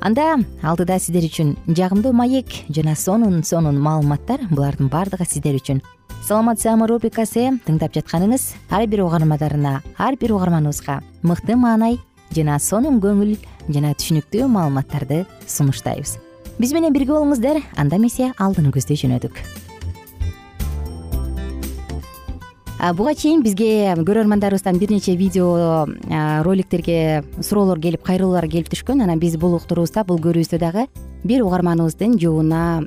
анда алдыда сиздер үчүн жагымдуу маек жана сонун сонун маалыматтар булардын баардыгы сиздер үчүн. Саламат саама рубрикасы тыңдап жатканыңыз ар бир угармандарына ар бир угарманыбызга мыкты маанай жана сонун көңүл жана түшүнүктүү маалыматтарды сунуштайбыз. Биз менен бирге болуңуздар анда эмесе алдыны көздөй жөнөдүк буга чейин бизге көрөрмандарыбыздан бир нече видео роликтерге суроолор келип кайрылуулар келип түшкөн. Анан биз бул уктуруубузда бул көрүүбүздө дагы бир угарманыбыздын жообуна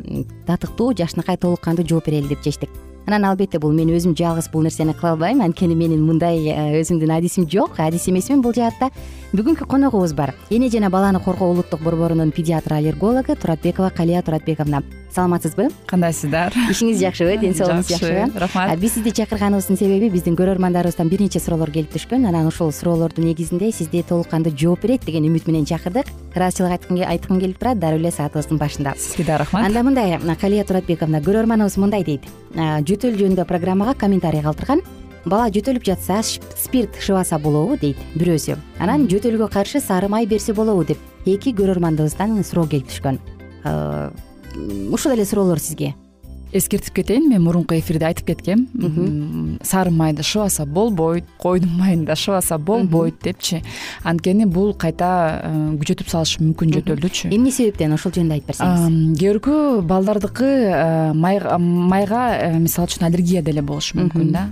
татыктуу жакшынакай толук кандуу жооп берели деп чечтик анан албетте бул мен өзүм жалгыз бул нерсени кыла албайм. Анткени менин мындай өзүмдүн адисим жок адис эмесмин бул жаатта. Бүгүнкү коногубуз бар. Эне жана баланы коргоо улуттук борборунун педиатр аллергологу туратбекова калия туратбековна. Саламатсызбы? Кандайсыздар? Ишиңиз жакшыбы ден соолугуңуз жакшыбы рахмат. Биз сизди чакырганыбыздын себеби биздин көрөрмандарыбыздан бир нече суроолор келип түшкөн. Анан ушул суроолордун негизинде сизди толук кандуу жооп берет деген үмүт менен чакырдык. Ыраазычылык айткым келип турат. Дары эле саатыбыздын башында. Сизге дагы рахмат. Анда мындай калия туратбековна көрөрманыбыз мындай дейт жөтөл жөнүндө программага комментарий калтырган. Бала жөтөлүп жатса спирт шыбаса болобу дейт бирөөсү. Анан жөтөлгө каршы сары май берсе болобу деп эки көрөрмандыбыздан суроо келип түшкөн. Ушул эле суроолор сизге эскертип кетейин мен мурунку эфирде айтып кеткем. Сары майды шыбаса болбойт койдун майын да шыбаса болбойт депчи. Анткени бул кайта э, күчөтүп салышы мүмкүн жөтөлдүчү эмне себептен ошол жөнүндө айтып берсеңиз? Кээ биркөө балдардыкы э, майга э, мисалы үчүн аллергия деле болушу мүмкүн да.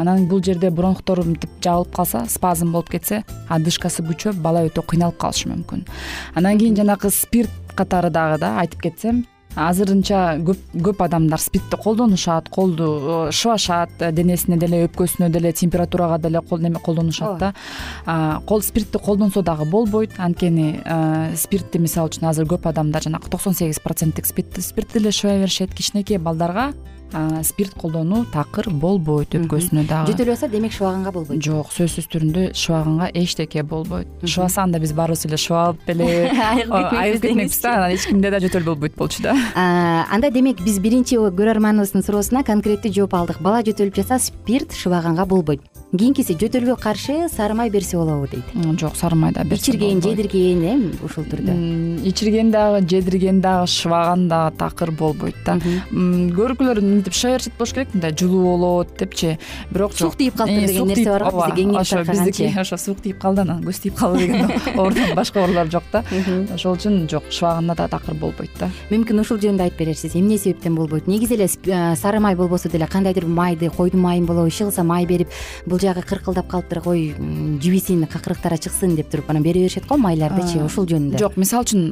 Анан бул жерде бронхтор мынтип жабылып калса спазм болуп кетсе одышкасы күчөп бала өтө кыйналып калышы мүмкүн. Анан кийин жанагы спирт катары дагы да айтып кетсем азырынча көп көп адамдар спиртти колдонушат колду э, шыбашат э, денесине деле өпкөсүнө деле температурага деле неме колдонушат да. Спиртти колдонсо дагы болбойт. Анткени э, спиртти мисалы үчүн азыр көп адамдар жанагы токсон сегиз проценттик спиртти деле шыба беришет кичинекей балдарга спирт колдонуу такыр болбойт өпкөсүнө дагы. Жөтөлүп атса демек шыбаганга болбойт. Жок сөзсүз түрдө шыбаганга эчтеке болбойт. Шыбаса анда биз баарыбыз эле шыбап эле. Айыгып кетмекпиз да анан эч кимде да жөтөл болбойт болчу да. Анда демек биз биринчи көрөрманыбыздын суроосуна конкреттүү жооп алдык. Бала жөтөлүп жатса спирт шыбаганга болбойт кийинкиси жөтөлгө каршы сары май берсе болобу дейт. Жок сары май да берсе ичирген жедирген э ушул түрдө. Ичирген дагы жедирген дагы шыбаган дагы такыр болбойт да. Көркүлөр мынтип беришет болуш керек мындай жылуу болот депчи. Бирок суук тийип калыптыр деген нерсе бар го бизде кеңип ошо биздики ошо суук тийип калды анан көз тийип калды деген оорудон башка оорулар жок да. Ошол үчүн жок шыбаганда да такыр болбойт да. Мүмкүн ушул жөнүндө айтып берерсиз. Эмне себептен болбойт? Негизи эле сары май болбосо деле кандайдыр майды койдун майын болобу иши кылса май берип бул жагы кыркылдап калыптыр кой жибисин какырыктары чыксын деп туруп анан бере беришет го майлардычы ушул жөнүндө. жок мисалы үчүн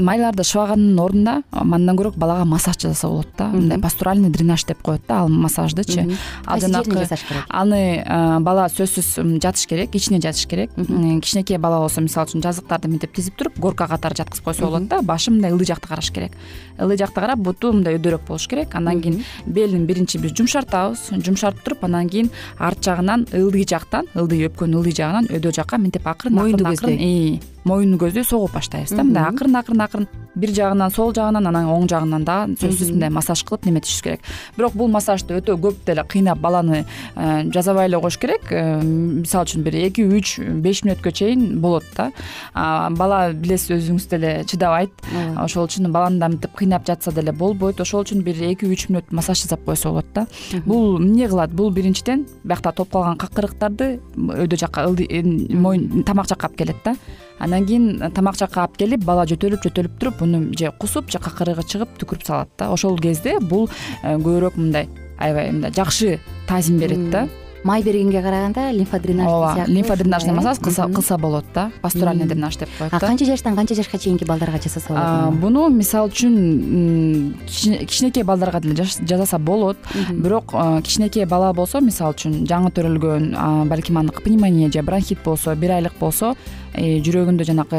майларды шыбагандын ордуна андан көрө балага массаж жасаса болот да. Мындай пастуральный дренаж деп коет да ал массаждычы. Ал жанакы жасаш керек? аны бала сөзсүз жатыш керек ичине жатыш керек. Кичинекей бала болсо мисалы үчүн жазыктарды мынтип тизип туруп горка катары жаткызып койсо болот да башы мындай ылдый жакты караш керек. Ылдый жакты карап буту мындай өйдөрөөк болуш керек. Андан кийин белин биринчи биз жумшартабыз. Жумшартып туруп анан кийин арт жагынан ылдый жактан ылдый өпкөнүн ылдый жагынан өйдө жакка мынтип акырын моюнду көздөй моюнду көздөй согуп баштайбыз да. Мындай акырын акырын акырын. Бир жагынан сол жагынан анан оң жагынан дагы сөзсүз мындай массаж кылып неметишибиз керек. Бирок бул массажды өтө көп деле кыйнап баланы э, жазабай эле коюш керек. Э, мисалы үчүн бир эки үч беш мүнөткө чейин болот да. Бала билесиз өзүңүз деле чыдабайт. Ошол үчүн баланы да мынтип кыйнап жатса деле болбойт. Ошол үчүн бир эки үч мүнөт массаж жасап койсо болот да. Бул эмне кылат? Бул биринчиден биякта толуп калган какырыктарды өйдө жакка э, моюн тамак жакка алып келет да андан кийин тамак жакка алып келип бала жөтөлүп жөтөлүп туруп муну же кусуп же какырыгы чыгып түкүрүп салат да. Ошол кезде бул э, көбүрөөк мындай аябай мындай жакшы таасир берет да май бергенге караганда лимфодренаж ооба лимфодренажный массаж кылса болот да. Пастуральный дренаж деп коет да. канча жаштан канча жашка чейинки балдарга жасаса болот буну мисалы үчүн кичинекей балдарга деле жасаса болот. Бирок кичинекей бала болсо мисалы үчүн жаңы төрөлгөн балким анык пневмония же бронхит болсо бир айлык болсо жүрөгүндө жанакы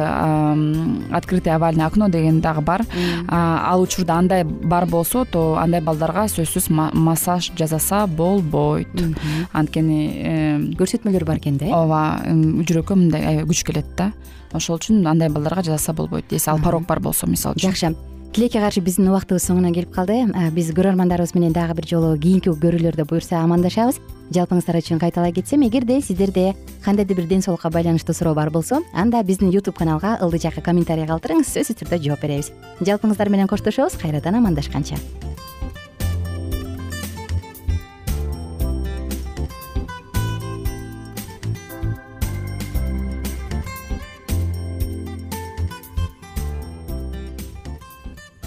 открытый овальный окно деген дагы бар. Ал учурда андай бар болсо то андай балдарга сөзсүз массаж жасаса болбойт анткени көрсөтмөлөр бар экен да э? ооба жүрөккө мындай аябай күч келет да. Ошол үчүн андай балдарга жасаса болбойт если ал порог бар болсо мисалы үчүн. Жакшы. Тилекке каршы биздин убактыбыз соңуна келип калды. Биз көрөрмандарыбыз менен дагы бир жолу кийинки көрүүлөрдө буюрса амандашабыз. Жалпыңыздар үчүн кайталай кетсем эгерде сиздерде кандайдыр бир ден соолукка байланыштуу суроо бар болсо анда биздин ютуб каналга ылдый жакка комментарий калтырыңыз сөзсүз түрдө жооп беребиз. Жалпыңыздар менен коштошобуз кайрадан амандашканча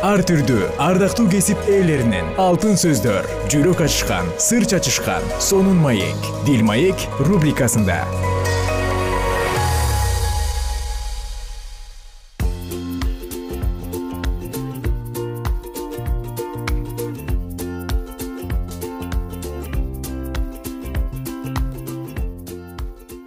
ар түрдүү ардактуу кесип ээлеринен алтын сөздөр жүрөк ачышкан сыр чачышкан сонун маек дил маек рубрикасында.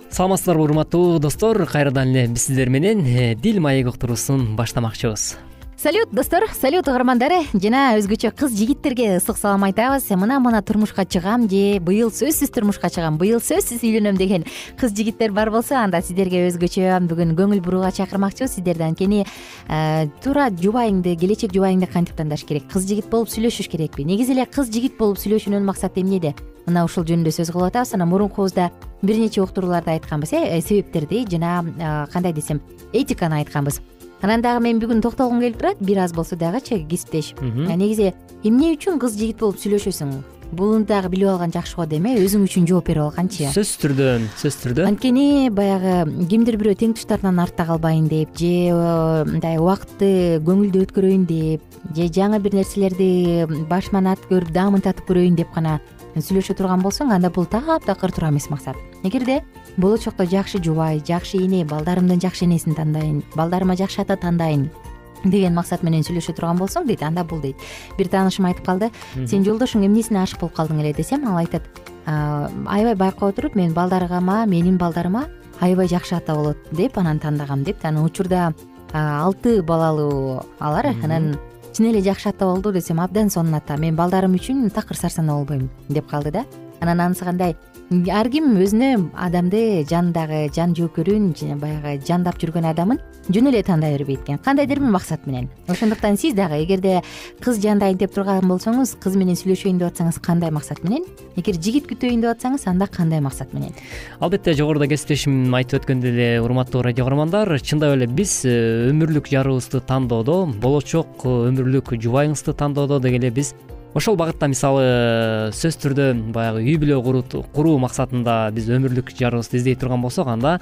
Саламатсыздарбы урматтуу достор. Кайрадан эле биз сиздер менен э, дил маек уктуруусун баштамакчыбыз салют достор салют угармандар. Жана өзгөчө кыз жигиттерге ысык салам айтабыз. Мына мына турмушка чыгам же быйыл сөзсүз турмушка чыгам быйыл сөзсүз үйлөнөм деген кыз жигиттер бар болсо анда сиздерге өзгөчө бүгүн көңүл бурууга чакырмакчыбыз сиздерди анткени э, туура жубайыңды келечек жубайыңды кантип тандаш керек? Кыз жигит болуп сүйлөшүш керекпи? Негизи эле кыз жигит болуп сүйлөшүүнүн максаты эмнеде мына ушул жөнүндө сөз кылып атабыз анан мурункубузда бир нече уктурууларда айтканбыз э себептерди жана э, кандай десем этиканы айтканбыз анан дагы мен бүгүн токтолгум келип турат бир аз болсо дагычы кесиптеш негизи эмне үчүн кыз жигит болуп сүйлөшөсүң? Буну дагы билип алган жакшы го дейм э өзүң үчүн жооп берип алганчы сөзсүз түрдө сөзсүз түрдө анткени баягы кимдир бирөө тең туштарынан артта калбайын деп же э, мындай убакытты көңүлдүү өткөрөйүн деп же жаңы бир нерселерди башыма нартып көрүп даамын татып көрөйүн деп гана сүйлөшө турган болсоң анда бул таптакыр туура эмес максат эгерде болочокто жакшы жубай жакшы эне балдарымдын жакшы энесин тандайын балдарыма жакшы ата тандайын деген максат менен сүйлөшө турган болсоң дейт анда бул дейт. Бир таанышым айтып калды. Сен жолдошуң эмнесине ашык болуп калдың эле десем ал айтат аябай байкап отуруп мен балдарыма менин балдарыма аябай жакшы ата болот деп анан тандагам депти анан учурда алты балалуу алар анан чын эле жакшы ата болду десем абдан сонун ата мен балдарым үчүн такыр сарсанаа болбойм деп калды да анан анысы кандай? Ар ким өзүнө адамды жанындагы жан жөөкөрүн баягы жандап жүргөн адамын жөн эле тандай бербейт экен. Кандайдыр бир максат менен? Ошондуктан сиз дагы эгерде кыз жандайын деп турган болсоңуз кыз менен сүйлөшөйүн деп атсаңыз кандай максат менен? Эгер жигит күтөйүн деп атсаңыз анда кандай максат менен? Албетте жогоруда кесиптешим айтып өткөндөй эле урматтуу радио кугармандар чындап эле биз э, өмүрлүк жарыбызды тандоодо болочок өмүрлүк жубайыңызды тандоодо деги эле биз ошол багытта мисалы сөзсүз түрдө баягы үй бүлө куруу максатында биз өмүрлүк жарыбызды издей турган болсок анда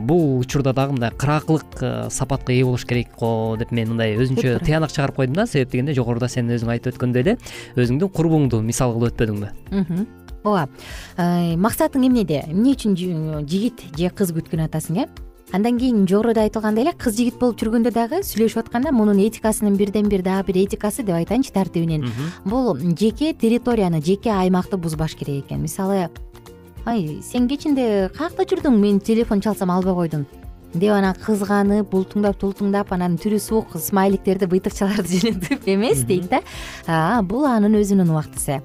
бул учурда дагы мындай кыраакылык сапатка ээ болуш керек го деп мен мындай өзүнчө тыянак чыгарып койдум да. Себеп дегенде жогоруда сен өзүң айтып өткөндөй эле өзүңдүн курбуңду мисал кылып өтпөдүңбү ооба. Э, максатың эмнеде? Эмне үчүн жигит же кыз күткөн атасың э андан кийин жогоруда айтылгандай эле кыз жигит болуп жүргөндө дагы сүйлөшүп атканда мунун этикасынын бирден бир дагы бир этикасы деп айтайынчы тартибинен. Бул жеке территорияны жеке аймакты бузбаш керек экен. Мисалы ай сен кечинде каякта жүрдүң? Мен телефон чалсам албай койдуң деп анан кызганып бултуңдап тултуңдап анан түрү суук смайликтерди быйтыкчаларды жөнөтүп эмес дейт да. Бул анын өзүнүн убактысы.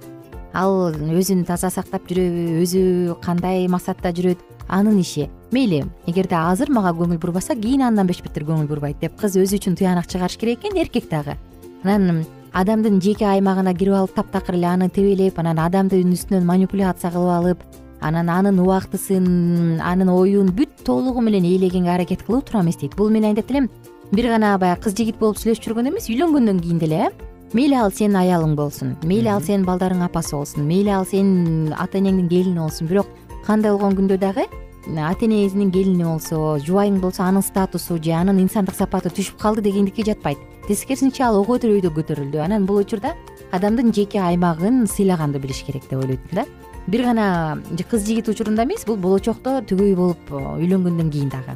Ал өзүн таза сактап жүрөбү өзү кандай максатта жүрөт анын иши. Мейли эгерде азыр мага көңүл бурбаса кийин андан бешбеттер көңүл бурбайт деп кыз өзү үчүн тыянак чыгарыш керек экен эркек дагы. Анан адамдын жеке аймагына кирип алып таптакыр эле аны тебелеп анан адамдын үстүнөн манипуляция кылып алып анан анын убактысын анын оюн бүт толугу менен ээлегенге аракет кылуу туура эмес дейт бул мен айтат элем бир гана баягы кыз жигит болуп сүйлөшүп жүргөндө эмес үйлөнгөндөн кийин деле э. Мейли ал сенин аялың болсун мейли ал сенин балдарыңдын апасы болсун мейли ал сенин ата энеңдин келини болсун. Бирок кандай болгон күндө дагы ата энеңиздин келини болсо жубайың болсо анын статусу же анын инсандык сапаты түшүп калды дегендикке жатпайт. Тескерисинче ал ого тирөйдө көтөрүлдү. Анан бул учурда адамдын жеке аймагын сыйлаганды билиш керек деп ойлойт да бир гана кыз жигит учурунда эмес бул болочокто түгөй болуп үйлөнгөндөн кийин дагы.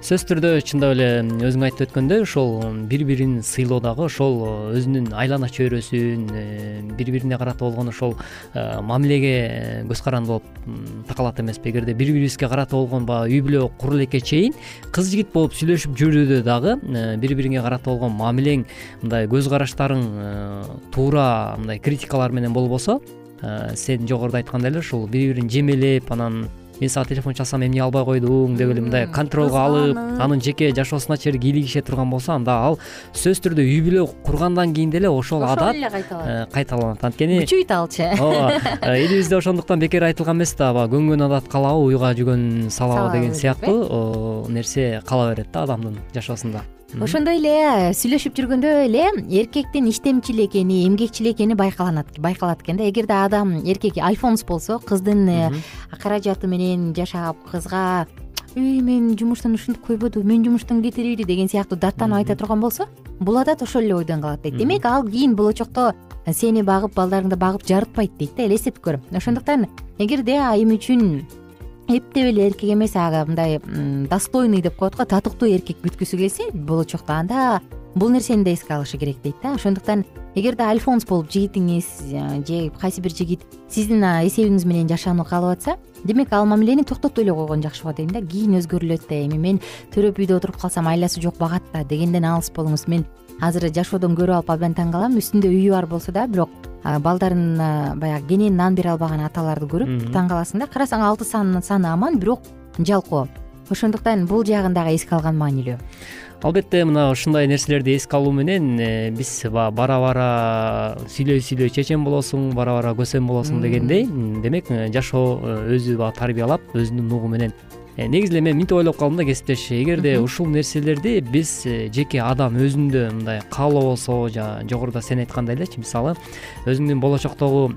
Сөзсүз түрдө чындап эле өзүң айтып өткөндөй ошол бири бирин сыйлоо дагы ошол өзүнүн айлана чөйрөсүн э, бири бирине карата болгон ошол э, мамилеге э, көз каранды болуп такалат эмеспи. Эгерде бири бирибизге карата болгон баягы үй бүлө курула элекке чейин кыз жигит болуп сүйлөшүп жүрүүдө дагы бири бириңе карата болгон мамилең мындай көз караштарың туура мындай критикалар менен болбосо Э, сен жогоруда айткандай эле ушул бири бирин жемелеп анан мен сага телефон чалсам эмне албай койдуң деп эле мындай контролго алып анын жеке жашоосуна чейин кийлигише турган болсо анда ал сөзсүз түрдө үй бүлө кургандан кийин деле ошол адат кайталанат э, кайталанат. Анткени күчөйт алчы. Ооба э, элибизде ошондуктан бекер айтылган эмес да көнгөн адат калабы уйга жүгөн салабы деген сыяктуу. нерсе кала берет да адамдын жашоосунда ошондой эле сүйлөшүп жүргөндө эле эркектин иштемчил экени эмгекчил экени байкаланат байкалат экен да. Эгерде адам эркек альфонс болсо кыздын э, каражаты менен жашап кызга үй мен жумуштан ушинтип койбоду мен жумуштан кетирели деген сыяктуу даттанып айта турган болсо бул адат ошол эле ойдон калат дейт. Демек ал кийин болочокто сени багып балдарыңды багып жарытпайт дейт да элестетип көр. Ошондуктан эгерде айым үчүн эптеп эле эркек эмес ага мындай достойный деп коет го татыктуу эркек күткүсү келсе болочокто анда бул нерсени да эске алышы керек дейт да. Ошондуктан эгерде альфонс болуп жигитиңиз э, же кайсы бир жигит сиздин эсебиңиз менен жашоону каалап атса демек ал мамилени токтотуп эле койгон жакшы го дейм да. Кийин өзгөрүлөт да эми мен төрөп үйдө отуруп калсам айласы жок багат да дегенден алыс болуңуз. Мен азыр жашоодон көрүп алып абдан таң калам. Үстүндө үйү бар болсо да бирок балдарына баягы кенен нан бере албаган аталарды көрүп таң каласың да карасаң алты саны аман бирок жалкоо ошондуктан бул жагын дагы эске алган маанилүү. Албетте мына ушундай нерселерди эске алуу менен э, биз бара бара сүйлөй сүйлөй чечен болосуң бара бара көсем болосуң дегендей демек э, жашоо э, өзү баягы тарбиялап өзүнүн нугу менен негизи эле мен мынтип ойлоп калдым да кесиптеш эгерде ушул нерселерди биз э, жеке адам өзүндө мындай каалоо болсо жогоруда сен айткандай элечи мисалы өзүңдүн болочоктогу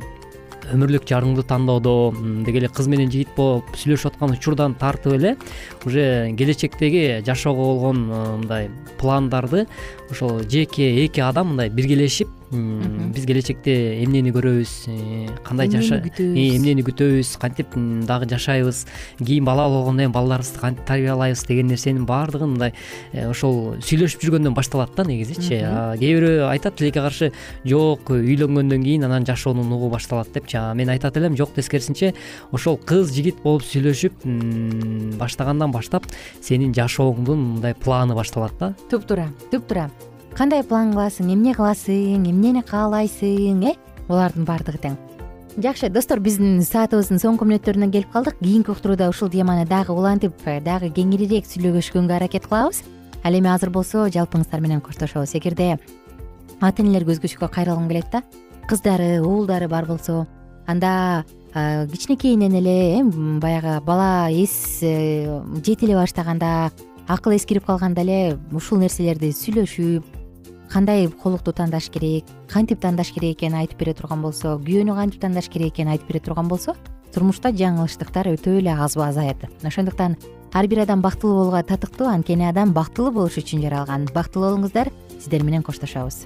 өмүрлүк жарыңды тандоодо деги эле кыз менен жигит болуп сүйлөшүп аткан учурдан тартып эле уже келечектеги жашоого болгон э, мындай пландарды ошол жеке эки адам мындай биргелешип биз келечекте эмнени көрөбүз э, кандай жаша э, эмнени күтөбүз кантип дагы жашайбыз кийин бала болгондон кийин балдарыбызды кантип тарбиялайбыз деген нерсенин баардыгын мындай э, ошол сүйлөшүп жүргөндөн башталат да негизичи кээ бирөө айтат тилекке каршы жок үйлөнгөндөн кийин анан жашоонун нугу башталат депчи мен айтат элем жок тескерисинче ошол кыз жигит болуп сүйлөшүп баштагандан баштап сенин жашооңдун мындай планы башталат да. Туп туура туп туура кандай план кыласың эмне кыласың эмнени каалайсың э? Булардын баардыгы тең. Жакшы достор биздин саатыбыздын соңку мүнөттөрүнө келип калдык. Кийинки уктурууда ушул теманы дагы улантып э, дагы кеңирирээк сүйлөгөшкөнгө аракет кылабыз. Ал эми азыр болсо жалпыңыздар менен коштошобуз эгерде ата энелерге өзгөчкө кайрылгым келет да. Кыздары уулдары бар болсо анда э, кичинекейинен эле э баягы бала эс жете эле баштаганда акыл эс кирип калганда эле ушул нерселерди сүйлөшүп кандай колукту тандаш керек кантип тандаш керек экенин айтып бере турган болсо күйөөнү кантип тандаш керек экенин айтып бере турган болсо турмушта жаңылыштыктар өтө эле азаят ошондуктан ар бир адам бактылуу болууга татыктуу анткени адам бактылуу болуш үчүн жаралган. Бактылуу болуңуздар сиздер менен коштошобуз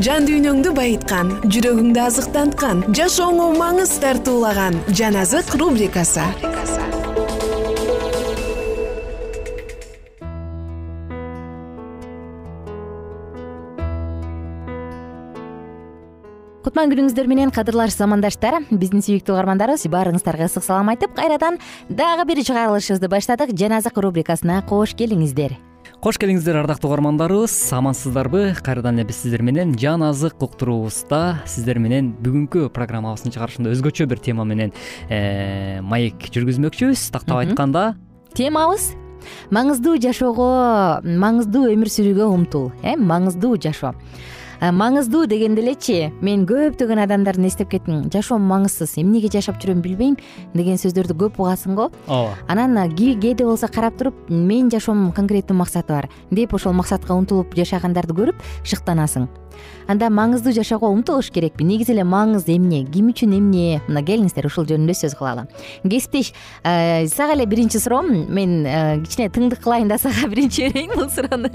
жан дүйнөңдү байыткан жүрөгүңдү азыктанткан жашооңо маңыз тартуулаган жан азык рубрикасы. Кутман күнүңүздөр менен кадырлуу замандаштар биздин сүйүктүү угармандарыбыз баарыңыздарга ысык салам айтып кайрадан дагы бир чыгарылышыбызды баштадык. Жан азык рубрикасына кош келиңиздер кош келиңиздер ардактуу угармандарыбыз. Амансыздарбы кайрадан эле биз сиздер менен жан азык уктуруубузда сиздер менен бүгүнкү программабыздын чыгарылышында өзгөчө бир тема менен э, маек жүргүзмөкчүбүз. Тактап айтканда темабыз маңыздуу жашоого маңыздуу өмүр сүрүүгө умтул э маңыздуу жашоо маңыздуу дегенде элечи мен көптөгөн адамдарды эстеп кеттим. Жашоом маңызсыз. Эмнеге жашап жүрөм билбейм деген сөздөрдү көп угасың го. Ооба. Анан кээде болсо карап туруп менин жашоомдун конкреттүү максаты бар деп ошол максатка умтулуп жашагандарды көрүп шыктанасың анда маңыздуу жашоого умтулуш керекпи. Негизи эле маңыз эмне ким үчүн эмне? Мына келиңиздер ушул жөнүндө сөз кылалы. Кесиптеш сага эле биринчи суроом. Мен кичине тыңдык кылайын да сага биринчи берейин бул суроону.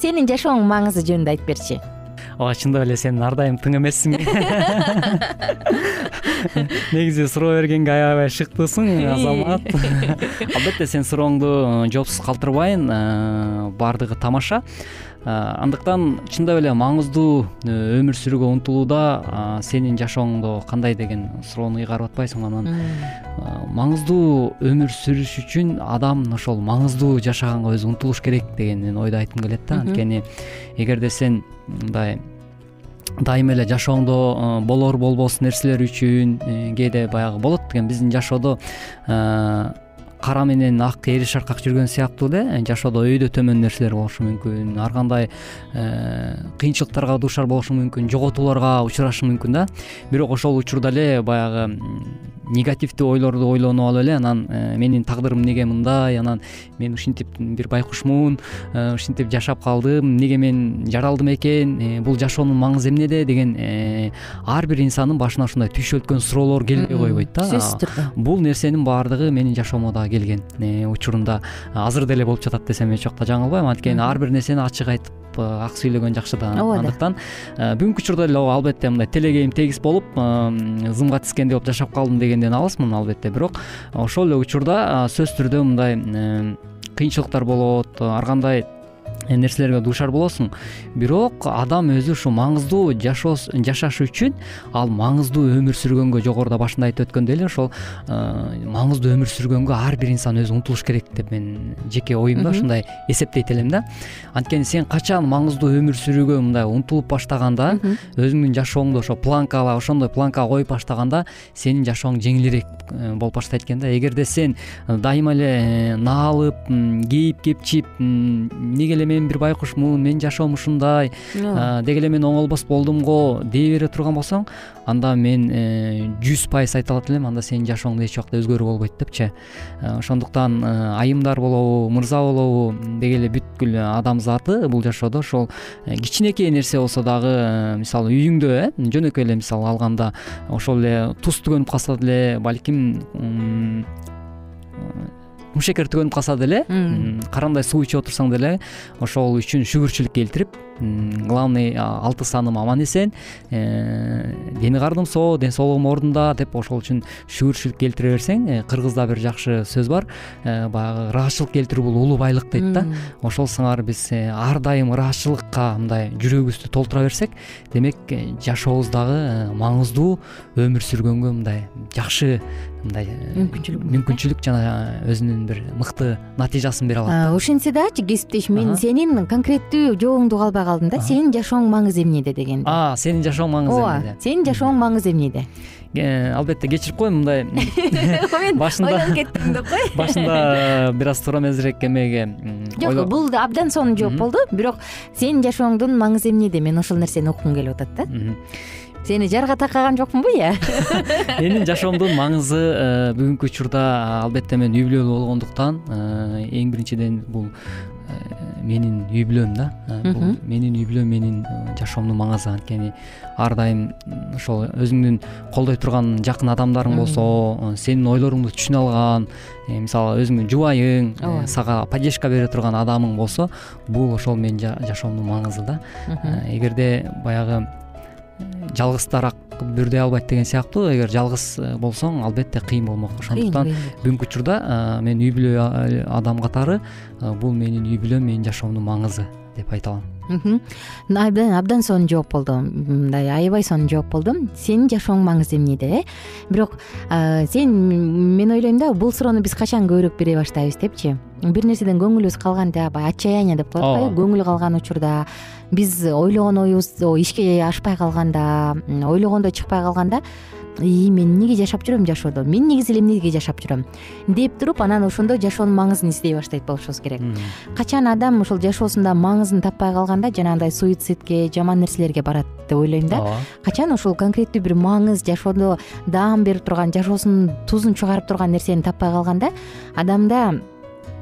Сенин жашооңдун маңызы жөнүндө айтып берчи. Ооба чындап эле сен ар дайым тың эмессиң. Негизи суроо бергенге аябай шыктуусуң азамат. Албетте сенин сурооңду жоопсуз калтырбайын. Баардыгы тамаша андыктан чындап эле маңыздуу э, өмүр сүрүүгө умтулууда сенин жашооңдо кандай деген суроону ыйгарып атпайсыңбы анан. Маңыздуу өмүр сүрүш үчүн адам ошол маңыздуу жашаганга өзү умтулуш керек деген мен ойду айткым келет да. Анткени эгерде сен мындай дайыма эле жашооңдо болор болбос нерселер үчүн э, кээде баягы болот экен биздин жашоодо кара менен ак эри шаркак жүргөн сыяктуу эле жашоодо өйдө төмөн нерселер болушу мүмкүн. Ар кандай э, кыйынчылыктарга дуушар болушуң мүмкүн жоготууларга учурашың мүмкүн да. Бирок ошол учурда эле баягы негативдүү ойлорду ойлонуп алып эле анан э, менин тагдырым эмнеге мындай анан мен ушинтип бир байкушмун э, ушинтип жашап калдым эмнеге мен жаралдым экен бул жашоонун маңызы эмнеде деген ар бир инсандын башына ушундай түйшөлткөн суроолор келбей койбойт да. Сөзсүз түрдө. Бул нерсенин баардыгы менин жашоомо дагы келген э, учурунда. Азыр деле болуп жатат десем эч убакта жаңылбайм анткени ар бир нерсени ачык айтып э, ак сүйлөгөн жакшы да. Ооба. Андыктан э, бүгүнкү учурда деле албетте мындай телегейим тегиз болуп зымга тискендей болуп жашап калдым дегенден алысмын албетте. Бирок ошол эле учурда сөзсүз түрдө мындай кыйынчылыктар болот ар кандай нерселерге дуушар болосуң. Бирок адам өзү ушу маңыздуу жашаш үчүн ал маңыздуу өмүр сүргөнгө жогоруда башында айтып өткөндөй эле ошол э, маңыздуу өмүр сүргөнгө ар бир инсан өзү умтулуш керек деп мен жеке оюмда ушундай эсептейт элем да. Анткени сен качан маңыздуу өмүр сүрүүгө мындай умтулуп баштаганда өзүңдүн жашооңду ошо планкага ошондой планкага коюп баштаганда сенин жашооң жеңилирээк э, болуп баштайт экен да. Эгерде сен дайыма эле э, наалып кейип кепчип эмнеге эле мен бир байкушмун менин жашоом ушундай деги эле мен оңолбос болдум го дей бере турган болсоң анда мен э, жүз пайыз айта алат элем анда сенин жашооңдо эч убакта өзгөрүү болбойт депчи. Э, ошондуктан э, айымдар болобу мырза болобу деги эле бүткүл адамзаты бул жашоодо. Ошол кичинекей нерсе болсо дагы мисалы үйүңдө э жөнөкөй эле мисал алганда ошол эле туз түгөнүп калса деле балким кумшекер түгөнүп калса деле карандай суу ичип отурсаң деле ошол үчүн шүгүрчүлүк келтирип главный алты сааным аман эсен э, дени кардым соо ден соолугум ордунда деп ошол үчүн шүгүрчүлүк келтире берсең э, кыргызда бир жакшы сөз бар. Э, баягы ыраазычылык келтирүү бул улуу байлык дейт да. Ошол сыңары биз ар дайым ыраазычылыкка мындай жүрөгүбүздү толтура берсек демек жашообуз дагы маңыздуу өмүр сүргөнгө мындай жакшы мындай мүмкүнчүлүк мүмкүнчүлүк жана өзүнүн бир мыкты натыйжасын бере алат ошентсе дагычы кесиптеш мен сенин конкреттүү жообуңду калбай калдым да сенин жашооң маңызы эмнеде дегенде. Сенин жашооң маңызы ооба сенин жашооң маңызы эмнеде? Албетте кечирип кой мындай. Мен башында ойлонуп кеттим деп кой башында бир аз туурамезирээк эмеге жок бул абдан сонун жооп болду бирок сенин жашооңдун маңызы эмнеде? Мен ошол нерсени уккум келип атат да. Сени жарга таккаган жокмунбу э менин жашоомдун маңызы э, бүгүнкү учурда албетте мен үй бүлөлүү болгондуктан э, эң биринчиден бул менин үй бүлөм да. Бул менин үй бүлөм менин жашоомдун маңызы. Анткени ар дайым ошол өзүңдүн колдой турган жакын адамдарың болсо сенин ойлоруңду түшүнө алган мисалы өзүңдүн жубайың сага поддержка бере турган адамың болсо бул ошол менин жашоомдун маңызы да. Эгерде баягы жалгыздараак бүрдөй албайт деген сыяктуу. Эгер жалгыз э, болсоң албетте кыйын болмок ошондуктан бүгүнкү учурда э, мен үй бүлө э, адам катары бул менин үй бүлөм менин жашоомдун маңызы деп айта алам. Абдан сонун жооп болду. Мындай аябай сонун жооп болду. Сенин жашооң маңызы эмнеде э бирок сен мен ойлойм да бул суроону биз качан көбүрөөк бере баштайбыз депчи? Бир нерседен көңүлүбүз калганда баягы отчаяние деп коет го көңүл калган учурда биз ойлогон оюбуз ишке ашпай калганда ойлогондой чыкпай калганда ии мен эмнеге жашап жүрөм жашоодо? Мен негизи эле эмнеге жашап жүрөм? Деп туруп анан ошондо жашоонун маңызын издей баштайт болушубуз керек. Качан адам ушул жашоосунда маңызын таппай калганда жанагындай суицидке жаман нерселерге барат деп ойлойм да? Качан ушул конкреттүү бир маңыз жашоодо даам берип турган жашоосунун тузун чыгарып турган нерсени таппай калганда адамда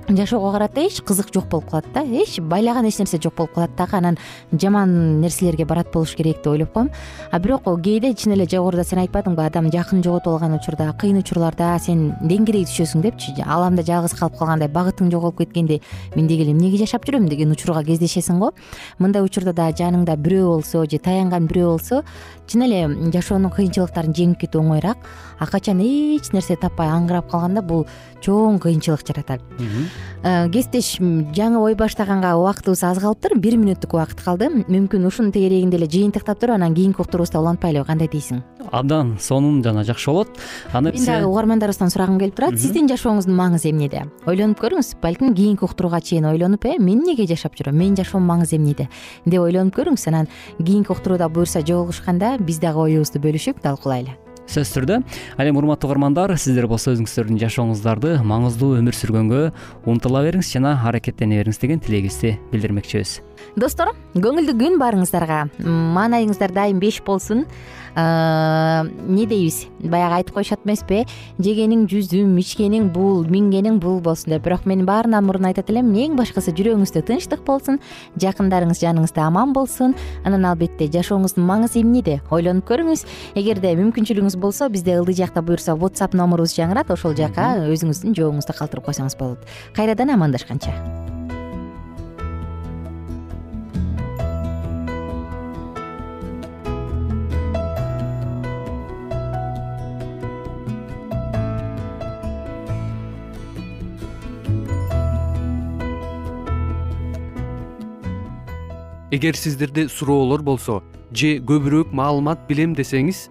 жашоого карата эч кызык жок болуп калат да. Эч байлаган эч нерсе жок болуп калат дагы анан жаман нерселерге барат болуш керек деп ойлоп коем. А бирок кээде чын эле жогоруда сен айтпадыңбы адам жакын жоготуп алган учурда кыйын учурларда сен деңгирей түшөсүң депчи. Ааламда жалгыз калып калгандай багытың жоголуп кеткенде мен деги эле эмнеге жашап жүрөм? деген учурга кездешесиң го. Мындай учурда дагы жаныңда бирөө болсо же таянган бирөө болсо чын эле жашоонун кыйынчылыктарын жеңип кетүү оңоюраак а качан эч нерсе таппай аңгырап калганда бул чоң кыйынчылык жаратат Э, кесиптеш м, жаңы ой баштаганга убактыбыз аз калыптыр. Бир мүнөттүк убакыт калды. Мүмкүн ушунун тегерегинде эле жыйынтыктап туруп анан кийинки уктуруубузда улантпайлыбы. Кандай дейсиң? Абдан сонун жана жакшы болот. Аны мен дагы угармандарыбыздан сурагым келип турат. Сиздин жашооңуздун маңызы эмнеде? Ойлонуп көрүңүз балким кийинки уктурууга чейин ойлонуп э мен эмнеге жашап жүрөм? Менин жашоомдун маңызы эмнеде? Деп ойлонуп көрүңүз анан кийинки уктурууда буюрса жолугушканда биз дагы оюбузду бөлүшүп талкуулайлы сөзсүз түрдө ал эми урматтуу угармандар сиздер болсо өзүңүздөрдүн жашооңуздарды маңыздуу өмүр сүргөнгө умтула бериңиз жана аракеттене бериңиз деген тилегибизди билдирмекчибиз. Достор көңүлдүү күн баарыңыздарга. Маанайыңыздар дайым беш болсун. Эмне дейбиз? Баягы айтып коюшат эмеспи? Жегениң жүзүм ичкениң бул мингениң бул болсун деп. Бирок мен баарынан мурун айтат элем эң башкысы жүрөгүңүздө тынчтык болсун жакындарыңыз жаныңызда аман болсун. Анан албетте жашооңуздун маңызы эмнеде? Ойлонуп көрүңүз. Эгерде мүмкүнчүлүгүңүз болсо бизде ылдый жакта буюрса whatsapp номурубуз жаңырат ошол жака өзүңүздүн жообуңузду калтырып койсоңуз болот. Кайрадан амандашканча. Эгер сиздерде суроолор болсо же көбүрөөк маалымат билем десеңиз